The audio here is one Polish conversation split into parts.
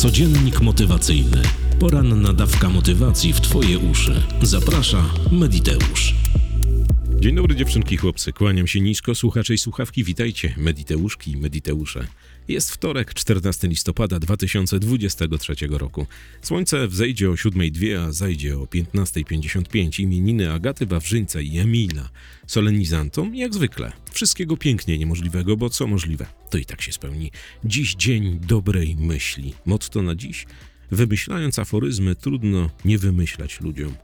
Codziennik motywacyjny. Poranna dawka motywacji w Twoje uszy. Zaprasza Mediteusz. Dzień dobry dziewczynki, chłopcy. Kłaniam się nisko, słuchacze i słuchawki. Witajcie, Mediteuszki i Mediteusze. Jest wtorek, 14 listopada 2023 roku. Słońce wzejdzie o 7.02, a zajdzie o 15.55. Imieniny Agaty Wawrzyńca i Emila. Solenizantom, jak zwykle. Wszystkiego pięknie niemożliwego, bo co możliwe, to i tak się spełni. Dziś dzień dobrej myśli. Motto na dziś? Wymyślając aforyzmy, trudno nie wymyślać ludziom.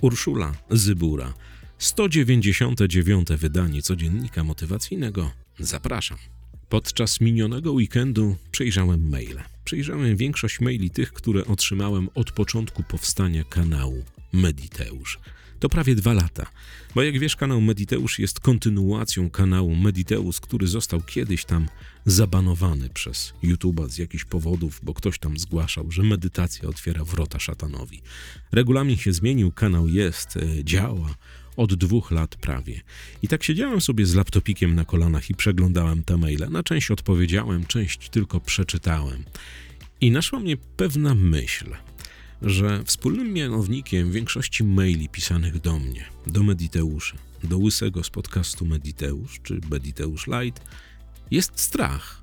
Urszula Zybura. 199 wydanie codziennika motywacyjnego. Zapraszam. Podczas minionego weekendu przejrzałem maile. Przejrzałem większość maili tych, które otrzymałem od początku powstania kanału Mediteusz. To prawie dwa lata, bo jak wiesz, kanał Mediteusz jest kontynuacją kanału Mediteus, który został kiedyś tam zabanowany przez YouTube'a z jakichś powodów, bo ktoś tam zgłaszał, że medytacja otwiera wrota szatanowi. Regulamin się zmienił, kanał jest, e, działa, od dwóch lat prawie. I tak siedziałem sobie z laptopikiem na kolanach i przeglądałem te maile. Na część odpowiedziałem, część tylko przeczytałem. I naszła mnie pewna myśl, że wspólnym mianownikiem większości maili pisanych do mnie, do Mediteusza, do łysego z podcastu Mediteusz czy Mediteusz Light, jest strach.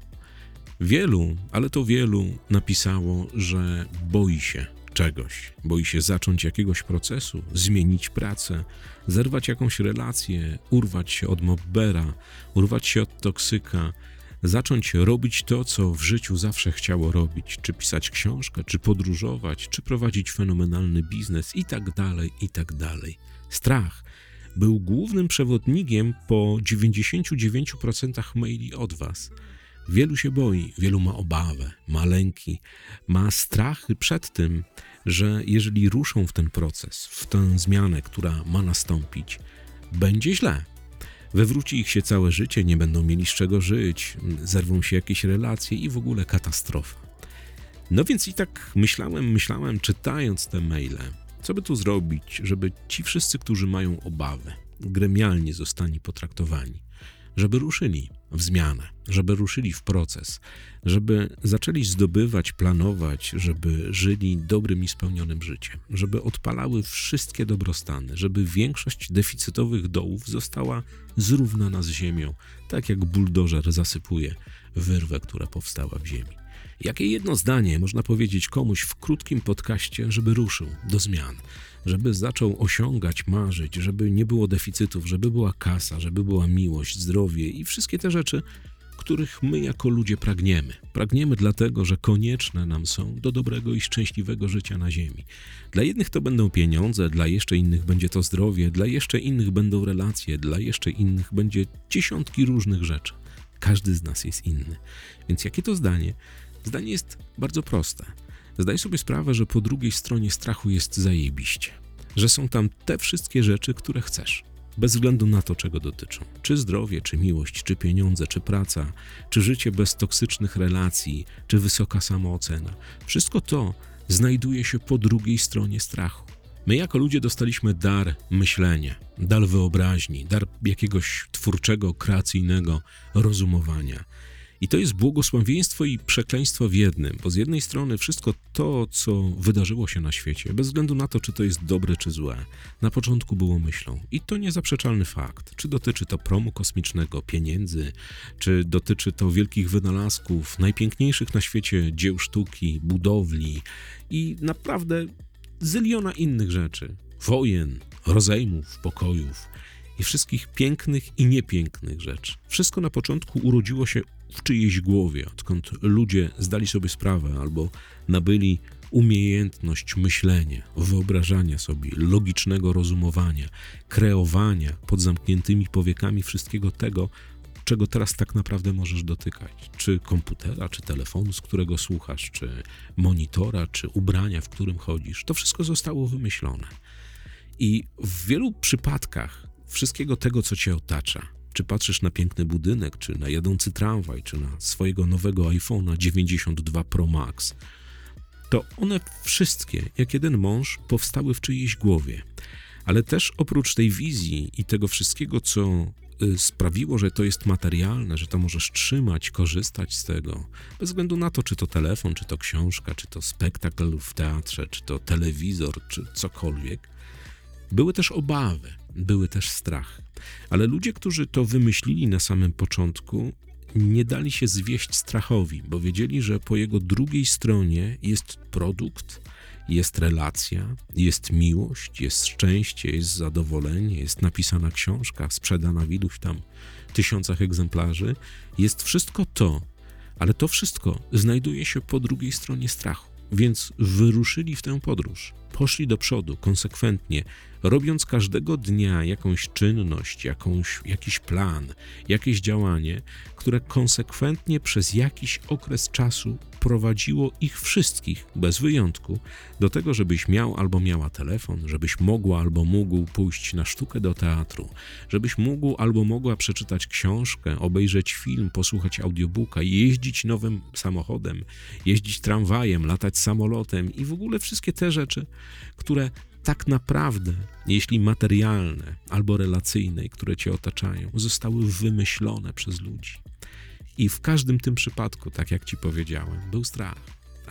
Wielu, ale to wielu napisało, że boi się czegoś, boi się zacząć jakiegoś procesu, zmienić pracę, zerwać jakąś relację, urwać się od mobbera, urwać się od toksyka, zacząć robić to, co w życiu zawsze chciało robić, czy pisać książkę, czy podróżować, czy prowadzić fenomenalny biznes i tak dalej, i tak dalej. Strach był głównym przewodnikiem po 99% maili od Was. Wielu się boi, wielu ma obawę, ma lęki, ma strachy przed tym, że jeżeli ruszą w ten proces, w tę zmianę, która ma nastąpić, będzie źle. Wywróci ich się całe życie, nie będą mieli z czego żyć, zerwą się jakieś relacje i w ogóle katastrofa. No więc i tak myślałem, myślałem, czytając te maile, co by tu zrobić, żeby ci wszyscy, którzy mają obawy, gremialnie zostali potraktowani żeby ruszyli w zmianę, żeby ruszyli w proces, żeby zaczęli zdobywać, planować, żeby żyli dobrym i spełnionym życiem, żeby odpalały wszystkie dobrostany, żeby większość deficytowych dołów została zrównana z ziemią, tak jak buldożer zasypuje wyrwę, która powstała w ziemi. Jakie jedno zdanie można powiedzieć komuś w krótkim podcaście, żeby ruszył do zmian, żeby zaczął osiągać, marzyć, żeby nie było deficytów, żeby była kasa, żeby była miłość, zdrowie i wszystkie te rzeczy, których my jako ludzie pragniemy. Pragniemy dlatego, że konieczne nam są do dobrego i szczęśliwego życia na Ziemi. Dla jednych to będą pieniądze, dla jeszcze innych będzie to zdrowie, dla jeszcze innych będą relacje, dla jeszcze innych będzie dziesiątki różnych rzeczy. Każdy z nas jest inny. Więc jakie to zdanie? Zdanie jest bardzo proste. Zdaj sobie sprawę, że po drugiej stronie strachu jest zajebiście. Że są tam te wszystkie rzeczy, które chcesz. Bez względu na to, czego dotyczą. Czy zdrowie, czy miłość, czy pieniądze, czy praca, czy życie bez toksycznych relacji, czy wysoka samoocena. Wszystko to znajduje się po drugiej stronie strachu. My jako ludzie dostaliśmy dar myślenia, dar wyobraźni, dar jakiegoś twórczego, kreacyjnego rozumowania. I to jest błogosławieństwo i przekleństwo w jednym, bo z jednej strony wszystko to, co wydarzyło się na świecie, bez względu na to, czy to jest dobre czy złe, na początku było myślą. I to niezaprzeczalny fakt. Czy dotyczy to promu kosmicznego, pieniędzy, czy dotyczy to wielkich wynalazków, najpiękniejszych na świecie dzieł sztuki, budowli i naprawdę zyliona innych rzeczy. Wojen, rozejmów, pokojów i wszystkich pięknych i niepięknych rzeczy. Wszystko na początku urodziło się w czyjejś głowie, odkąd ludzie zdali sobie sprawę albo nabyli umiejętność myślenia, wyobrażania sobie, logicznego rozumowania, kreowania pod zamkniętymi powiekami wszystkiego tego, czego teraz tak naprawdę możesz dotykać. Czy komputera, czy telefonu, z którego słuchasz, czy monitora, czy ubrania, w którym chodzisz. To wszystko zostało wymyślone. I w wielu przypadkach wszystkiego tego, co cię otacza, czy patrzysz na piękny budynek, czy na jadący tramwaj, czy na swojego nowego iPhone'a 92 Pro Max, to one wszystkie, jak jeden mąż, powstały w czyjejś głowie. Ale też oprócz tej wizji i tego wszystkiego, co y, sprawiło, że to jest materialne, że to możesz trzymać, korzystać z tego, bez względu na to, czy to telefon, czy to książka, czy to spektakl w teatrze, czy to telewizor, czy cokolwiek, były też obawy, były też strach. Ale ludzie, którzy to wymyślili na samym początku, nie dali się zwieść strachowi, bo wiedzieli, że po jego drugiej stronie jest produkt, jest relacja, jest miłość, jest szczęście, jest zadowolenie, jest napisana książka, sprzedana w iluś tam tysiącach egzemplarzy. Jest wszystko to, ale to wszystko znajduje się po drugiej stronie strachu. Więc wyruszyli w tę podróż, poszli do przodu konsekwentnie, robiąc każdego dnia jakąś czynność, jakąś, jakiś plan, jakieś działanie, które konsekwentnie przez jakiś okres czasu prowadziło ich wszystkich, bez wyjątku, do tego, żebyś miał albo miała telefon, żebyś mogła albo mógł pójść na sztukę do teatru, żebyś mógł albo mogła przeczytać książkę, obejrzeć film, posłuchać audiobooka, jeździć nowym samochodem, jeździć tramwajem, latać samolotem i w ogóle wszystkie te rzeczy, które tak naprawdę, jeśli materialne albo relacyjne, które cię otaczają, zostały wymyślone przez ludzi. I w każdym tym przypadku, tak jak ci powiedziałem, był strach.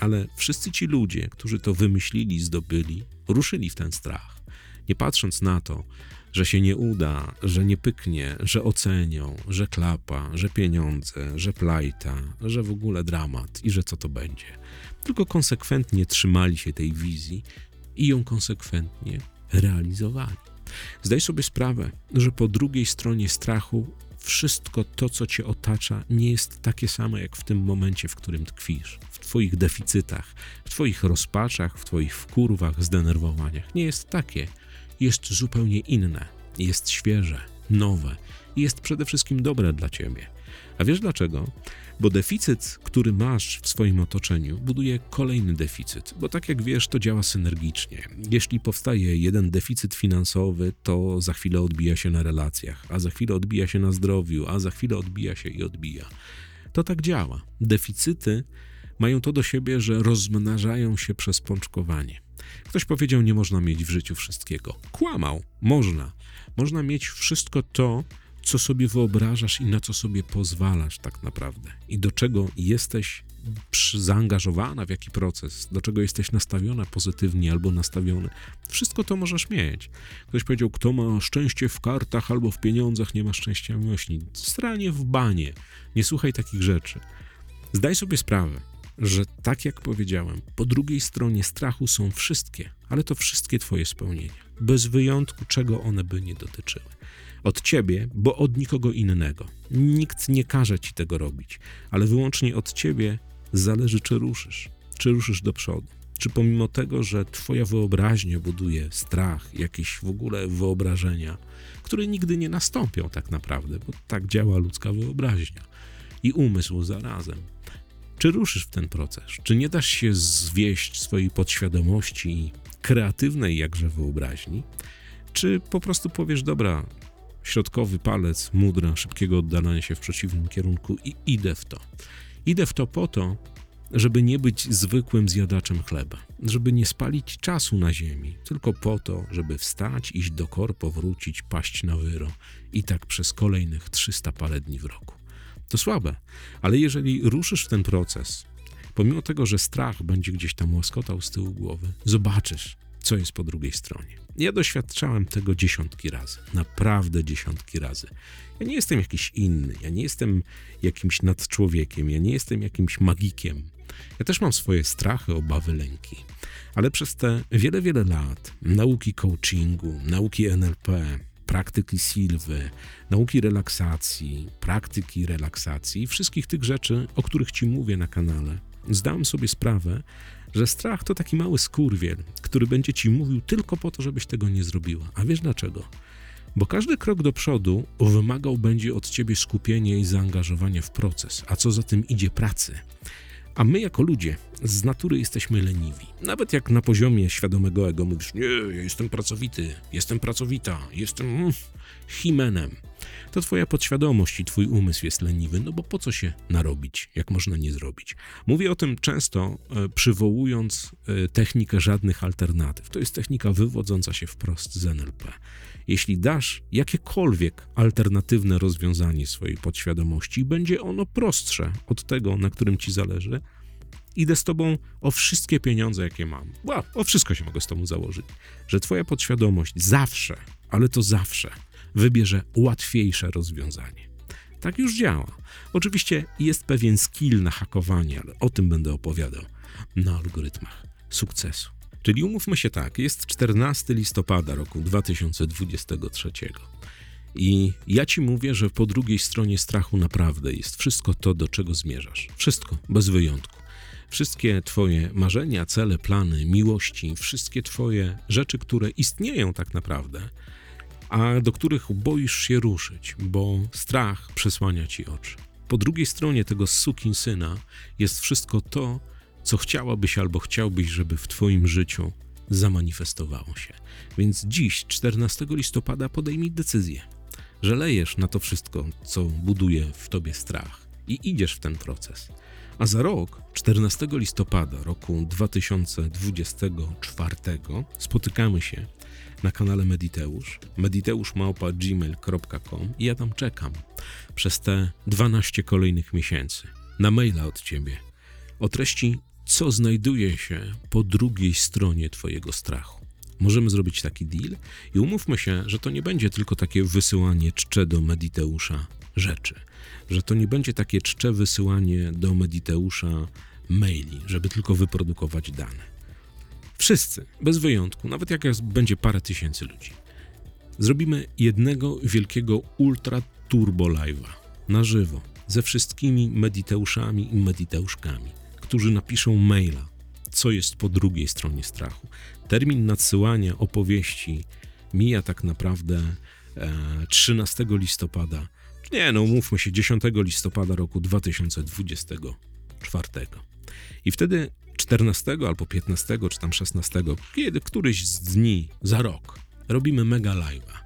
Ale wszyscy ci ludzie, którzy to wymyślili, zdobyli, ruszyli w ten strach, nie patrząc na to, że się nie uda, że nie pyknie, że ocenią, że klapa, że pieniądze, że plajta, że w ogóle dramat i że co to będzie. Tylko konsekwentnie trzymali się tej wizji i ją konsekwentnie realizowali. Zdaj sobie sprawę, że po drugiej stronie strachu wszystko to, co cię otacza, nie jest takie samo jak w tym momencie, w którym tkwisz. W twoich deficytach, w twoich rozpaczach, w twoich wkurwach, zdenerwowaniach. Nie jest takie. Jest zupełnie inne. Jest świeże, nowe i jest przede wszystkim dobre dla ciebie. A wiesz dlaczego? Bo deficyt, który masz w swoim otoczeniu, buduje kolejny deficyt, bo tak jak wiesz, to działa synergicznie. Jeśli powstaje jeden deficyt finansowy, to za chwilę odbija się na relacjach, a za chwilę odbija się na zdrowiu, a za chwilę odbija się i odbija. To tak działa. Deficyty mają to do siebie, że rozmnażają się przez pączkowanie. Ktoś powiedział, nie można mieć w życiu wszystkiego. Kłamał. Można. Można mieć wszystko to, co sobie wyobrażasz i na co sobie pozwalasz tak naprawdę. I do czego jesteś zaangażowana w jaki proces, do czego jesteś nastawiona pozytywnie albo nastawiony. Wszystko to możesz mieć. Ktoś powiedział, kto ma szczęście w kartach albo w pieniądzach, nie ma szczęścia w miłości. Stranie w banie. Nie słuchaj takich rzeczy. Zdaj sobie sprawę, że tak jak powiedziałem, po drugiej stronie strachu są wszystkie, ale to wszystkie Twoje spełnienia, bez wyjątku, czego one by nie dotyczyły. Od Ciebie, bo od nikogo innego. Nikt nie każe Ci tego robić, ale wyłącznie od Ciebie zależy, czy ruszysz, czy ruszysz do przodu. Czy pomimo tego, że Twoja wyobraźnia buduje strach, jakieś w ogóle wyobrażenia, które nigdy nie nastąpią tak naprawdę, bo tak działa ludzka wyobraźnia i umysł zarazem czy ruszysz w ten proces? Czy nie dasz się zwieść swojej podświadomości kreatywnej jakże wyobraźni? Czy po prostu powiesz, dobra, środkowy palec, mudra, szybkiego oddalania się w przeciwnym kierunku i idę w to. Idę w to po to, żeby nie być zwykłym zjadaczem chleba, żeby nie spalić czasu na ziemi, tylko po to, żeby wstać, iść do korpo, wrócić, paść na wyro i tak przez kolejnych 300 parę dni w roku. To słabe, ale jeżeli ruszysz w ten proces, pomimo tego, że strach będzie gdzieś tam łaskotał z tyłu głowy, zobaczysz, co jest po drugiej stronie. Ja doświadczałem tego dziesiątki razy, naprawdę dziesiątki razy. Ja nie jestem jakiś inny, ja nie jestem jakimś nadczłowiekiem, ja nie jestem jakimś magikiem. Ja też mam swoje strachy, obawy, lęki. Ale przez te wiele, wiele lat nauki coachingu, nauki NLP, praktyki silwy, nauki relaksacji, praktyki relaksacji, wszystkich tych rzeczy, o których Ci mówię na kanale, zdałem sobie sprawę, że strach to taki mały skurwiel, który będzie Ci mówił tylko po to, żebyś tego nie zrobiła. A wiesz dlaczego? Bo każdy krok do przodu wymagał będzie od Ciebie skupienia i zaangażowania w proces, a co za tym idzie pracy. A my jako ludzie z natury jesteśmy leniwi. Nawet jak na poziomie świadomego ego mówisz, nie, ja jestem pracowity, jestem pracowita, jestem mm, himenem, to twoja podświadomość i twój umysł jest leniwy, no bo po co się narobić, jak można nie zrobić. Mówię o tym często, e, przywołując e, technikę żadnych alternatyw. To jest technika wywodząca się wprost z NLP. Jeśli dasz jakiekolwiek alternatywne rozwiązanie swojej podświadomości, będzie ono prostsze od tego, na którym ci zależy, idę z tobą o wszystkie pieniądze, jakie mam. Wow, o wszystko się mogę z tobą założyć. Że twoja podświadomość zawsze, ale to zawsze, wybierze łatwiejsze rozwiązanie. Tak już działa. Oczywiście jest pewien skill na hakowanie, ale o tym będę opowiadał na algorytmach sukcesu. Czyli umówmy się tak, jest 14 listopada roku 2023. I ja ci mówię, że po drugiej stronie strachu naprawdę jest wszystko to, do czego zmierzasz. Wszystko, bez wyjątku. Wszystkie Twoje marzenia, cele, plany, miłości, wszystkie Twoje rzeczy, które istnieją tak naprawdę, a do których boisz się ruszyć, bo strach przesłania ci oczy. Po drugiej stronie tego syna jest wszystko to, co chciałabyś albo chciałbyś, żeby w Twoim życiu zamanifestowało się. Więc dziś, 14 listopada, podejmij decyzję, że lejesz na to wszystko, co buduje w Tobie strach i idziesz w ten proces. A za rok, 14 listopada roku 2024, spotykamy się na kanale Mediteusz, mediteuszmałpa.gmail.com i ja tam czekam przez te 12 kolejnych miesięcy na maila od Ciebie o treści, co znajduje się po drugiej stronie Twojego strachu. Możemy zrobić taki deal i umówmy się, że to nie będzie tylko takie wysyłanie czcze do Mediteusza rzeczy, że to nie będzie takie czcze wysyłanie do Mediteusza maili, żeby tylko wyprodukować dane Wszyscy, bez wyjątku, nawet jak będzie parę tysięcy ludzi. Zrobimy jednego wielkiego ultra turbo live'a na żywo ze wszystkimi mediteuszami i mediteuszkami, którzy napiszą maila, co jest po drugiej stronie strachu. Termin nadsyłania opowieści mija tak naprawdę e, 13 listopada, nie no, mówmy się, 10 listopada roku 2024. I wtedy 14 albo 15 czy tam 16, kiedy któryś z dni za rok robimy mega live'a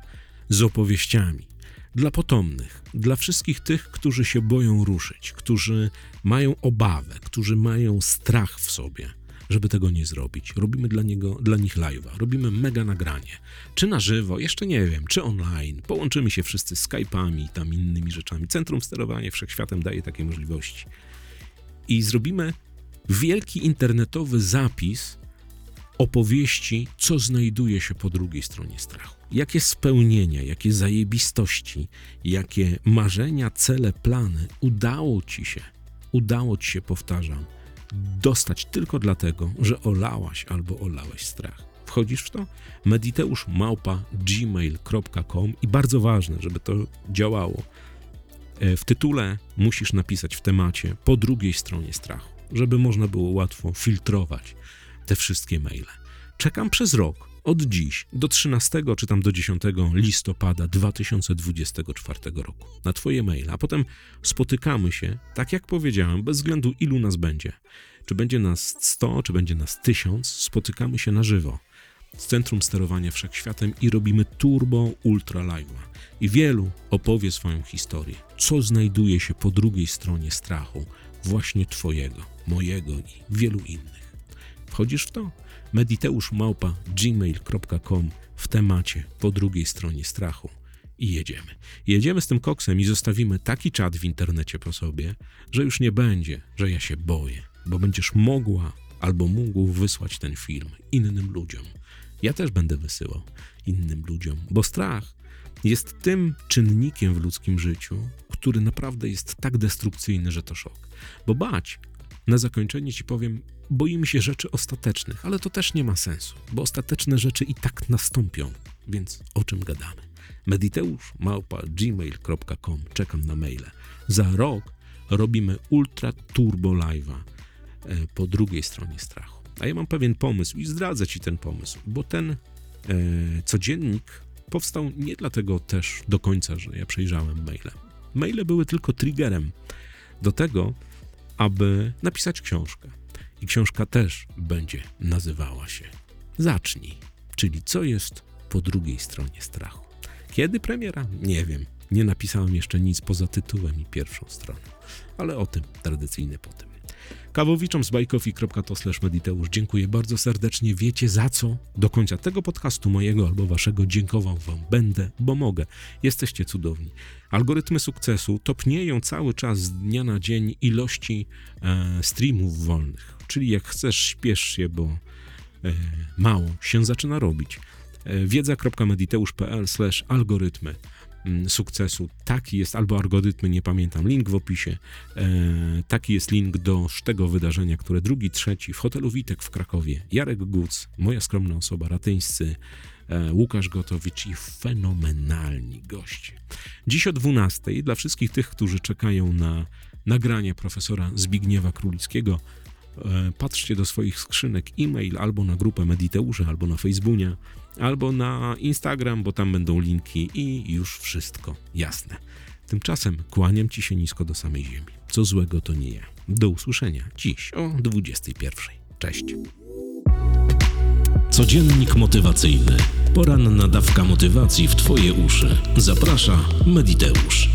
z opowieściami dla potomnych, dla wszystkich tych, którzy się boją ruszyć, którzy mają obawę, którzy mają strach w sobie, żeby tego nie zrobić. Robimy dla, niego, dla nich live'a, robimy mega nagranie. Czy na żywo, jeszcze nie wiem, czy online. Połączymy się wszyscy Skype'ami i tam innymi rzeczami. Centrum Sterowania Wszechświatem daje takie możliwości. I zrobimy wielki internetowy zapis opowieści, co znajduje się po drugiej stronie strachu. Jakie spełnienia, jakie zajebistości, jakie marzenia, cele, plany udało ci się, udało ci się, powtarzam, dostać tylko dlatego, że olałaś albo olałeś strach. Wchodzisz w to? Mediteusz małpa gmail.com i bardzo ważne, żeby to działało. E, w tytule musisz napisać w temacie po drugiej stronie strachu żeby można było łatwo filtrować te wszystkie maile. Czekam przez rok, od dziś do 13 czy tam do 10 listopada 2024 roku na Twoje maile, a potem spotykamy się, tak jak powiedziałem, bez względu ilu nas będzie. Czy będzie nas 100, czy będzie nas 1000, spotykamy się na żywo z Centrum Sterowania Wszechświatem i robimy turbo ultra live'a. I wielu opowie swoją historię, co znajduje się po drugiej stronie strachu, właśnie Twojego, mojego i wielu innych. Wchodzisz w to? Mediteusz małpa gmail.com w temacie po drugiej stronie strachu i jedziemy. Jedziemy z tym koksem i zostawimy taki czat w internecie po sobie, że już nie będzie, że ja się boję, bo będziesz mogła albo mógł wysłać ten film innym ludziom. Ja też będę wysyłał innym ludziom, bo strach jest tym czynnikiem w ludzkim życiu, który naprawdę jest tak destrukcyjny, że to szok. Bo bać, na zakończenie ci powiem, boimy się rzeczy ostatecznych, ale to też nie ma sensu, bo ostateczne rzeczy i tak nastąpią, więc o czym gadamy? Mediteusz małpa gmail.com czekam na maile. Za rok robimy ultra turbo live'a e, po drugiej stronie strachu. A ja mam pewien pomysł i zdradzę ci ten pomysł, bo ten e, codziennik powstał nie dlatego też do końca, że ja przejrzałem maile. Maile były tylko triggerem do tego, aby napisać książkę. i książka też będzie nazywała się Zacznij, czyli co jest po drugiej stronie strachu. Kiedy premiera? Nie wiem. Nie napisałem jeszcze nic poza tytułem i pierwszą stroną, ale o tym tradycyjnie potem. Kawowiczom z bajkofi.to mediteusz dziękuję bardzo serdecznie. Wiecie za co? Do końca tego podcastu mojego albo waszego dziękował wam będę, bo mogę. Jesteście cudowni. Algorytmy sukcesu topnieją cały czas z dnia na dzień ilości e, streamów wolnych. Czyli jak chcesz, śpiesz się, bo e, mało się zaczyna robić. E, wiedza.mediteusz.pl algorytmy mm, sukcesu. Taki jest, albo algorytmy, nie pamiętam, link w opisie. E, taki jest link do tego wydarzenia, które drugi, trzeci w hotelu Witek w Krakowie. Jarek Guc, moja skromna osoba, ratyńscy, e, Łukasz Gotowicz i fenomenalni goście. Dziś o 12 dla wszystkich tych, którzy czekają na nagranie profesora Zbigniewa Królickiego, patrzcie do swoich skrzynek e-mail albo na grupę Mediteusze, albo na Facebooka, albo na Instagram, bo tam będą linki i już wszystko jasne. Tymczasem kłaniam ci się nisko do samej ziemi. Co złego to nie ja. Do usłyszenia dziś o 21. Cześć. Codziennik motywacyjny. Poranna dawka motywacji w Twoje uszy. Zaprasza Mediteusz.